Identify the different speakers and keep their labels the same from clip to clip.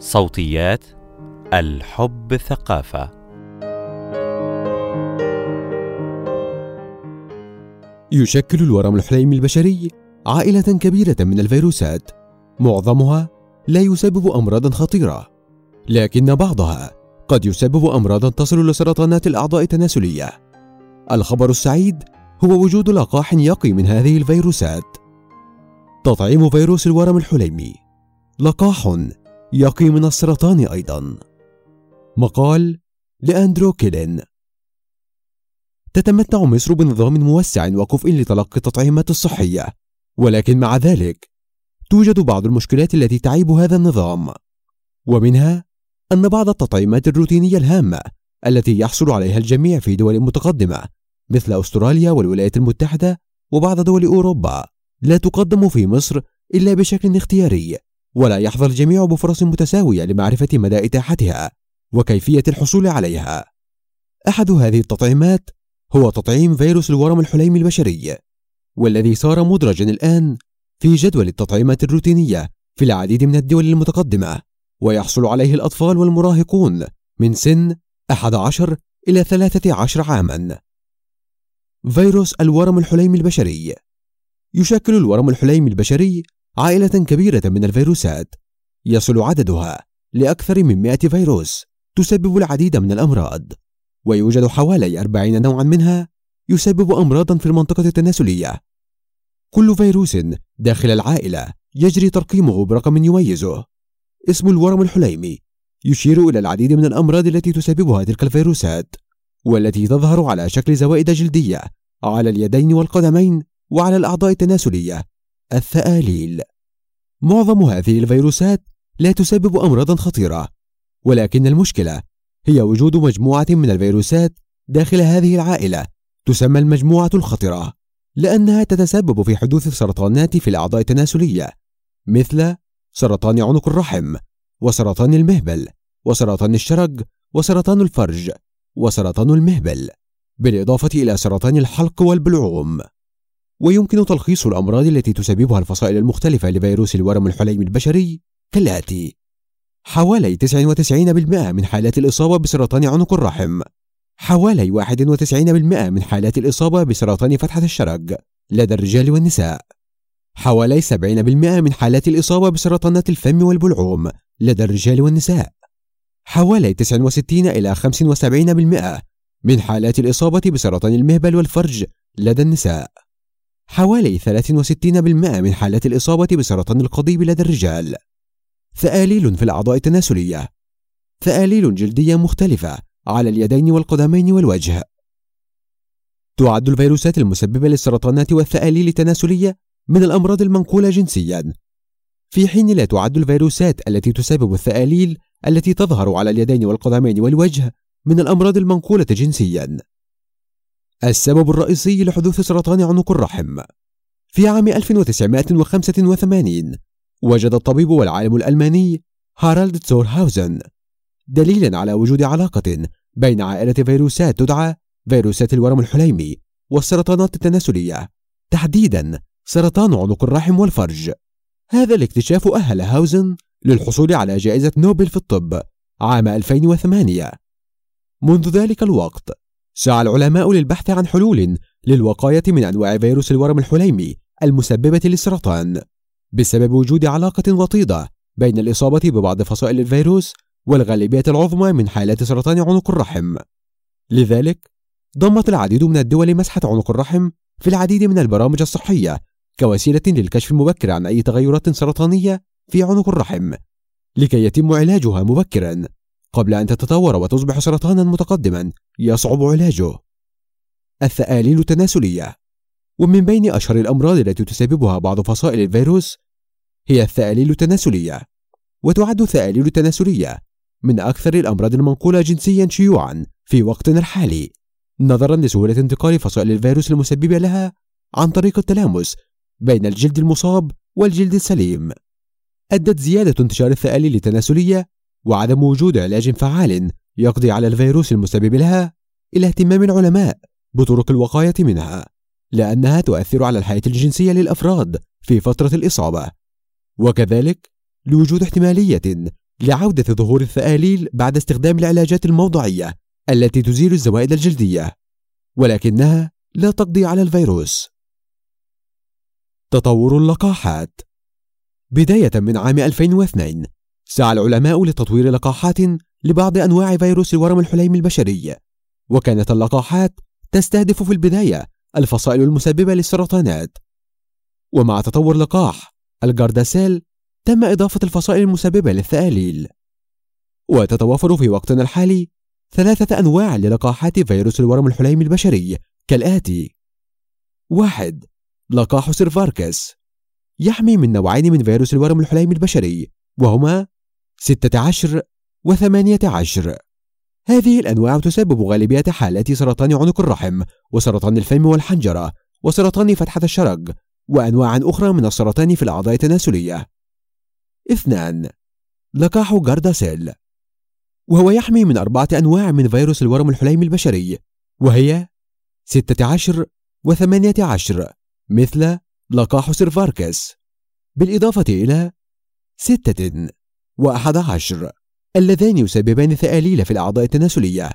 Speaker 1: صوتيات الحب ثقافة.
Speaker 2: يشكل الورم الحليمي البشري عائلة كبيرة من الفيروسات. معظمها لا يسبب أمراضا خطيرة لكن بعضها قد يسبب أمراضا تصل لسرطانات الأعضاء التناسلية. الخبر السعيد هو وجود لقاح يقي من هذه الفيروسات. تطعيم فيروس الورم الحليمي. لقاح يقي من السرطان أيضا. مقال لأندرو كيلين. تتمتع مصر بنظام موسع وكفء لتلقي التطعيمات الصحية. ولكن مع ذلك توجد بعض المشكلات التي تعيب هذا النظام. ومنها أن بعض التطعيمات الروتينية الهامة التي يحصل عليها الجميع في دول متقدمة مثل أستراليا والولايات المتحدة وبعض دول أوروبا لا تقدم في مصر إلا بشكل اختياري. ولا يحظى الجميع بفرص متساوية لمعرفة مدى إتاحتها وكيفية الحصول عليها. أحد هذه التطعيمات هو تطعيم فيروس الورم الحليمي البشري والذي صار مدرجا الآن في جدول التطعيمات الروتينية في العديد من الدول المتقدمة ويحصل عليه الأطفال والمراهقون من سن 11 إلى 13 عاما. فيروس الورم الحليمي البشري. يشكل الورم الحليمي البشري عائلة كبيرة من الفيروسات. يصل عددها لأكثر من 100 فيروس تسبب العديد من الأمراض ويوجد حوالي 40 نوعا منها يسبب أمراضا في المنطقة التناسلية. كل فيروس داخل العائلة يجري ترقيمه برقم يميزه. اسم الورم الحليمي يشير إلى العديد من الأمراض التي تسببها تلك الفيروسات والتي تظهر على شكل زوائد جلدية على اليدين والقدمين وعلى الأعضاء التناسلية. الثآليل معظم هذه الفيروسات لا تسبب أمراضا خطيرة ولكن المشكلة هي وجود مجموعة من الفيروسات داخل هذه العائلة تسمى المجموعة الخطرة لأنها تتسبب في حدوث سرطانات في الأعضاء التناسلية مثل سرطان عنق الرحم وسرطان المهبل وسرطان الشرج وسرطان الفرج وسرطان المهبل بالإضافة إلى سرطان الحلق والبلعوم. ويمكن تلخيص الأمراض التي تسببها الفصائل المختلفة لفيروس الورم الحليمي البشري كالآتي. حوالي 99% من حالات الإصابة بسرطان عنق الرحم. حوالي 91% من حالات الإصابة بسرطان فتحة الشرج لدى الرجال والنساء. حوالي 70% من حالات الإصابة بسرطانات الفم والبلعوم لدى الرجال والنساء. حوالي 69 إلى 75% من حالات الإصابة بسرطان المهبل والفرج لدى النساء. حوالي 63% من حالات الإصابة بسرطان القضيب لدى الرجال. ثآليل في الأعضاء التناسلية. ثآليل جلدية مختلفة على اليدين والقدمين والوجه. تعد الفيروسات المسببة للسرطانات والثآليل التناسلية من الأمراض المنقولة جنسيا. في حين لا تعد الفيروسات التي تسبب الثآليل التي تظهر على اليدين والقدمين والوجه من الأمراض المنقولة جنسيا. السبب الرئيسي لحدوث سرطان عنق الرحم. في عام 1985 وجد الطبيب والعالم الألماني هارالد تورهاوزن دليلا على وجود علاقة بين عائلة فيروسات تدعى فيروسات الورم الحليمي والسرطانات التناسلية تحديدا سرطان عنق الرحم والفرج. هذا الاكتشاف أهل هاوزن للحصول على جائزة نوبل في الطب عام 2008 منذ ذلك الوقت سعى العلماء للبحث عن حلول للوقاية من أنواع فيروس الورم الحليمي المسببة للسرطان. بسبب وجود علاقة وطيدة بين الإصابة ببعض فصائل الفيروس والغالبية العظمى من حالات سرطان عنق الرحم. لذلك ضمت العديد من الدول مسحة عنق الرحم في العديد من البرامج الصحية كوسيلة للكشف المبكر عن أي تغيرات سرطانية في عنق الرحم لكي يتم علاجها مبكرا قبل أن تتطور وتصبح سرطانا متقدما. يصعب علاجه. الثآليل التناسلية. ومن بين أشهر الأمراض التي تسببها بعض فصائل الفيروس هي الثآليل التناسلية. وتعد الثآليل التناسلية من أكثر الأمراض المنقولة جنسيا شيوعا في وقتنا الحالي نظرا لسهولة انتقال فصائل الفيروس المسببة لها عن طريق التلامس بين الجلد المصاب والجلد السليم. أدت زيادة انتشار الثآليل التناسلية وعدم وجود علاج فعال يقضي على الفيروس المسبب لها إلى اهتمام العلماء بطرق الوقاية منها لأنها تؤثر على الحياة الجنسية للأفراد في فترة الإصابة. وكذلك لوجود احتمالية لعودة ظهور الثآليل بعد استخدام العلاجات الموضعية التي تزيل الزوائد الجلدية ولكنها لا تقضي على الفيروس. تطور اللقاحات. بداية من عام 2002 سعى العلماء لتطوير لقاحات لبعض أنواع فيروس الورم الحليمي البشري وكانت اللقاحات تستهدف في البداية الفصائل المسببة للسرطانات. ومع تطور لقاح ال Gardasil تم إضافة الفصائل المسببة للثآليل وتتوافر في وقتنا الحالي ثلاثة أنواع للقاحات فيروس الورم الحليمي البشري كالآتي. واحد لقاح Cervarix يحمي من نوعين من فيروس الورم الحليمي البشري وهما 16 و 18 هذه الأنواع تسبب غالبية حالات سرطان عنق الرحم وسرطان الفم والحنجرة وسرطان فتحة الشرج وأنواع أخرى من السرطان في الأعضاء التناسلية. اثنان لقاح Gardasil. وهو يحمي من أربعة أنواع من فيروس الورم الحليمي البشري وهي 16 و 18 مثل لقاح Cervarix بالإضافة إلى ستة وأحد عشر. اللذان يسببان ثآليل في الأعضاء التناسلية.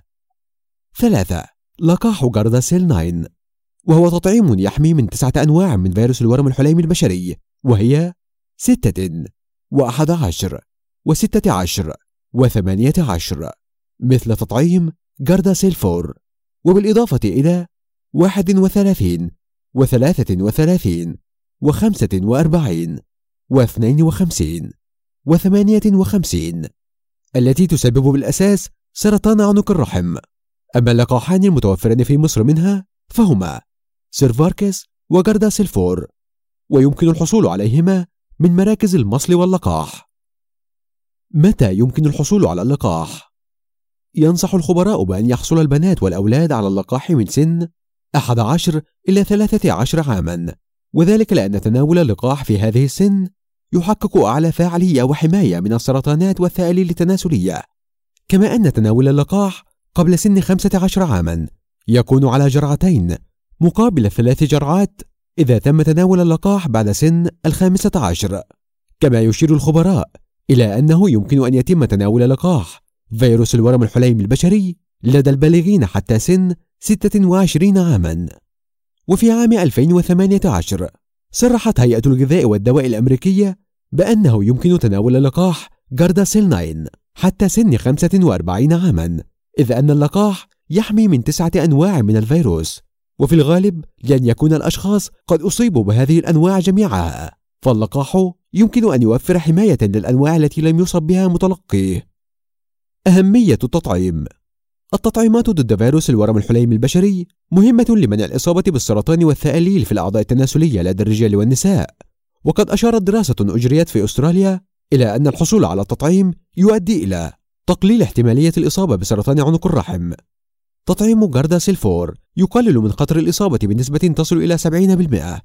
Speaker 2: ثلاثة لقاح جارداسيل 9 وهو تطعيم يحمي من تسعة أنواع من فيروس الورم الحليمي البشري وهي ستة وأحد عشر وستة عشر وثمانية عشر مثل تطعيم جارداسيل 4 وبالإضافة إلى واحد وثلاثين وثلاثة وثلاثين وخمسة وأربعين واثنين وخمسين وثمانية وخمسين. التي تسبب بالأساس سرطان عنق الرحم أما اللقاحان المتوفران في مصر منها فهما Cervarix و Gardasil four ويمكن الحصول عليهما من مراكز المصل واللقاح متى يمكن الحصول على اللقاح؟ ينصح الخبراء بأن يحصل البنات والأولاد على اللقاح من سن 11 إلى 13 عاماً وذلك لأن تناول اللقاح في هذه السن يحقق أعلى فاعلية وحماية من السرطانات والثآليل التناسلية. كما أن تناول اللقاح قبل سن 15 عاما يكون على جرعتين مقابل ثلاث جرعات إذا تم تناول اللقاح بعد سن الخامسة عشر. كما يشير الخبراء إلى أنه يمكن أن يتم تناول لقاح فيروس الورم الحليمي البشري لدى البالغين حتى سن 26 عاما. وفي عام 2018 صرحت هيئة الغذاء والدواء الأمريكية بأنه يمكن تناول لقاح جارداسيل 9 حتى سن 45 عاما إذ أن اللقاح يحمي من تسعة أنواع من الفيروس وفي الغالب لن يكون الأشخاص قد أصيبوا بهذه الأنواع جميعها فاللقاح يمكن أن يوفر حماية للأنواع التي لم يصب بها متلقيه. أهمية التطعيم. التطعيمات ضد فيروس الورم الحليمي البشري مهمة لمنع الإصابة بالسرطان والثآليل في الأعضاء التناسلية لدى الرجال والنساء. وقد أشارت دراسة أجريت في أستراليا إلى أن الحصول على التطعيم يؤدي إلى تقليل احتمالية الإصابة بسرطان عنق الرحم. تطعيم جارداسيل 4 يقلل من خطر الإصابة بنسبة تصل إلى 70%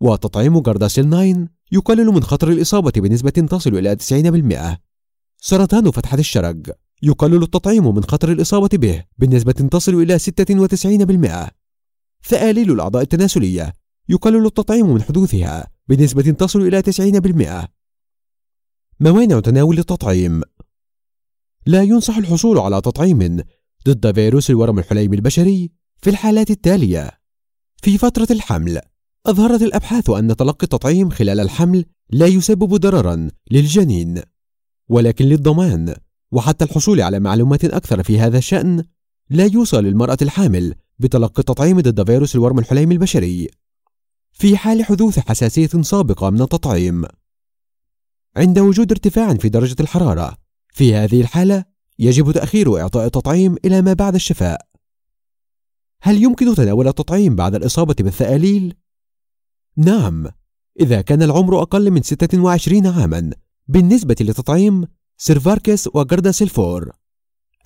Speaker 2: وتطعيم جارداسيل 9 يقلل من خطر الإصابة بنسبة تصل إلى 90% سرطان فتحة الشرج يقلل التطعيم من خطر الإصابة به بنسبة تصل إلى 96% ثآليل الأعضاء التناسلية يقلل التطعيم من حدوثها بنسبة تصل إلى 90% موانع تناول التطعيم. لا ينصح الحصول على تطعيم ضد فيروس الورم الحليمي البشري في الحالات التالية. في فترة الحمل أظهرت الأبحاث أن تلقي التطعيم خلال الحمل لا يسبب ضررا للجنين ولكن للضمان. وحتى الحصول على معلومات أكثر في هذا الشأن لا يوصى للمرأة الحامل بتلقي التطعيم ضد فيروس الورم الحليمي البشري. في حال حدوث حساسية سابقة من التطعيم. عند وجود ارتفاع في درجة الحرارة في هذه الحالة يجب تأخير إعطاء التطعيم إلى ما بعد الشفاء. هل يمكن تناول التطعيم بعد الإصابة بالثآليل؟ نعم إذا كان العمر أقل من 26 عاما بالنسبة لتطعيم سيرفاركس وجارداسيلفور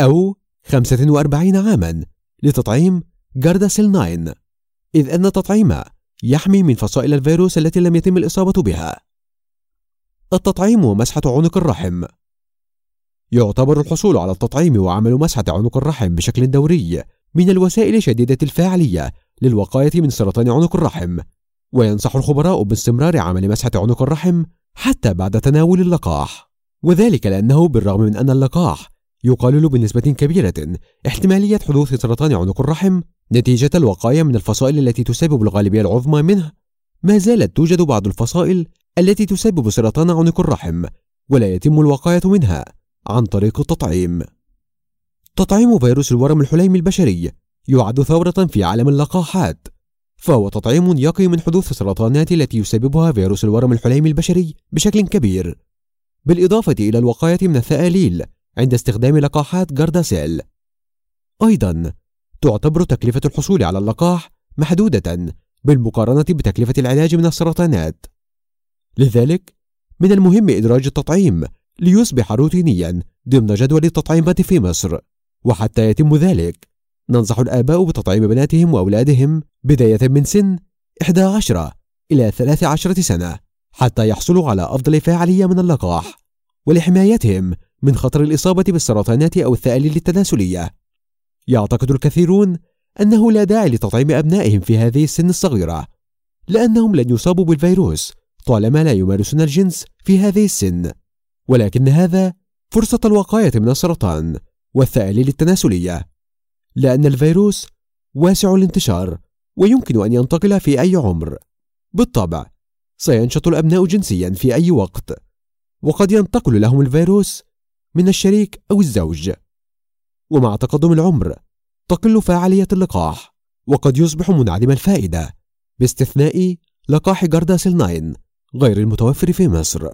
Speaker 2: أو 45 عاما لتطعيم جارداسيل 9 إذ أن التطعيم يحمي من فصائل الفيروس التي لم يتم الإصابة بها. التطعيم ومسحة عنق الرحم. يعتبر الحصول على التطعيم وعمل مسحة عنق الرحم بشكل دوري من الوسائل شديدة الفاعلية للوقاية من سرطان عنق الرحم وينصح الخبراء باستمرار عمل مسحة عنق الرحم حتى بعد تناول اللقاح وذلك لأنه بالرغم من أن اللقاح يقلل بنسبة كبيرة. احتمالية حدوث سرطان عنق الرحم نتيجة الوقاية من الفصائل التي تسبب الغالبية العظمى منه. ما زالت توجد بعض الفصائل التي تسبب سرطان عنق الرحم ولا يتم الوقاية منها عن طريق التطعيم. تطعيم فيروس الورم الحليمي البشري يعد ثورة في عالم اللقاحات فهو تطعيم يقي من حدوث السرطانات التي يسببها فيروس الورم الحليمي البشري بشكل كبير. بالإضافة إلى الوقاية من الثآليل عند استخدام لقاحات جارداسيل. أيضا تعتبر تكلفة الحصول على اللقاح محدودة بالمقارنة بتكلفة العلاج من السرطانات. لذلك من المهم إدراج التطعيم ليصبح روتينيا ضمن جدول التطعيمات في مصر وحتى يتم ذلك. ننصح الآباء بتطعيم بناتهم وأولادهم بداية من سن 11 إلى 13 سنة حتى يحصلوا على أفضل فاعلية من اللقاح ولحمايتهم من خطر الإصابة بالسرطانات أو الثآليل التناسلية. يعتقد الكثيرون أنه لا داعي لتطعيم أبنائهم في هذه السن الصغيرة لأنهم لن يصابوا بالفيروس طالما لا يمارسون الجنس في هذه السن. ولكن هذا فرصة الوقاية من السرطان والثآليل التناسلية لأن الفيروس واسع الانتشار ويمكن أن ينتقل في أي عمر. بالطبع سينشط الأبناء جنسيا في أي وقت وقد ينتقل لهم الفيروس من الشريك أو الزوج. ومع تقدم العمر تقل فاعلية اللقاح وقد يصبح منعدم الفائدة باستثناء لقاح جارداسيل 9 غير المتوفر في مصر.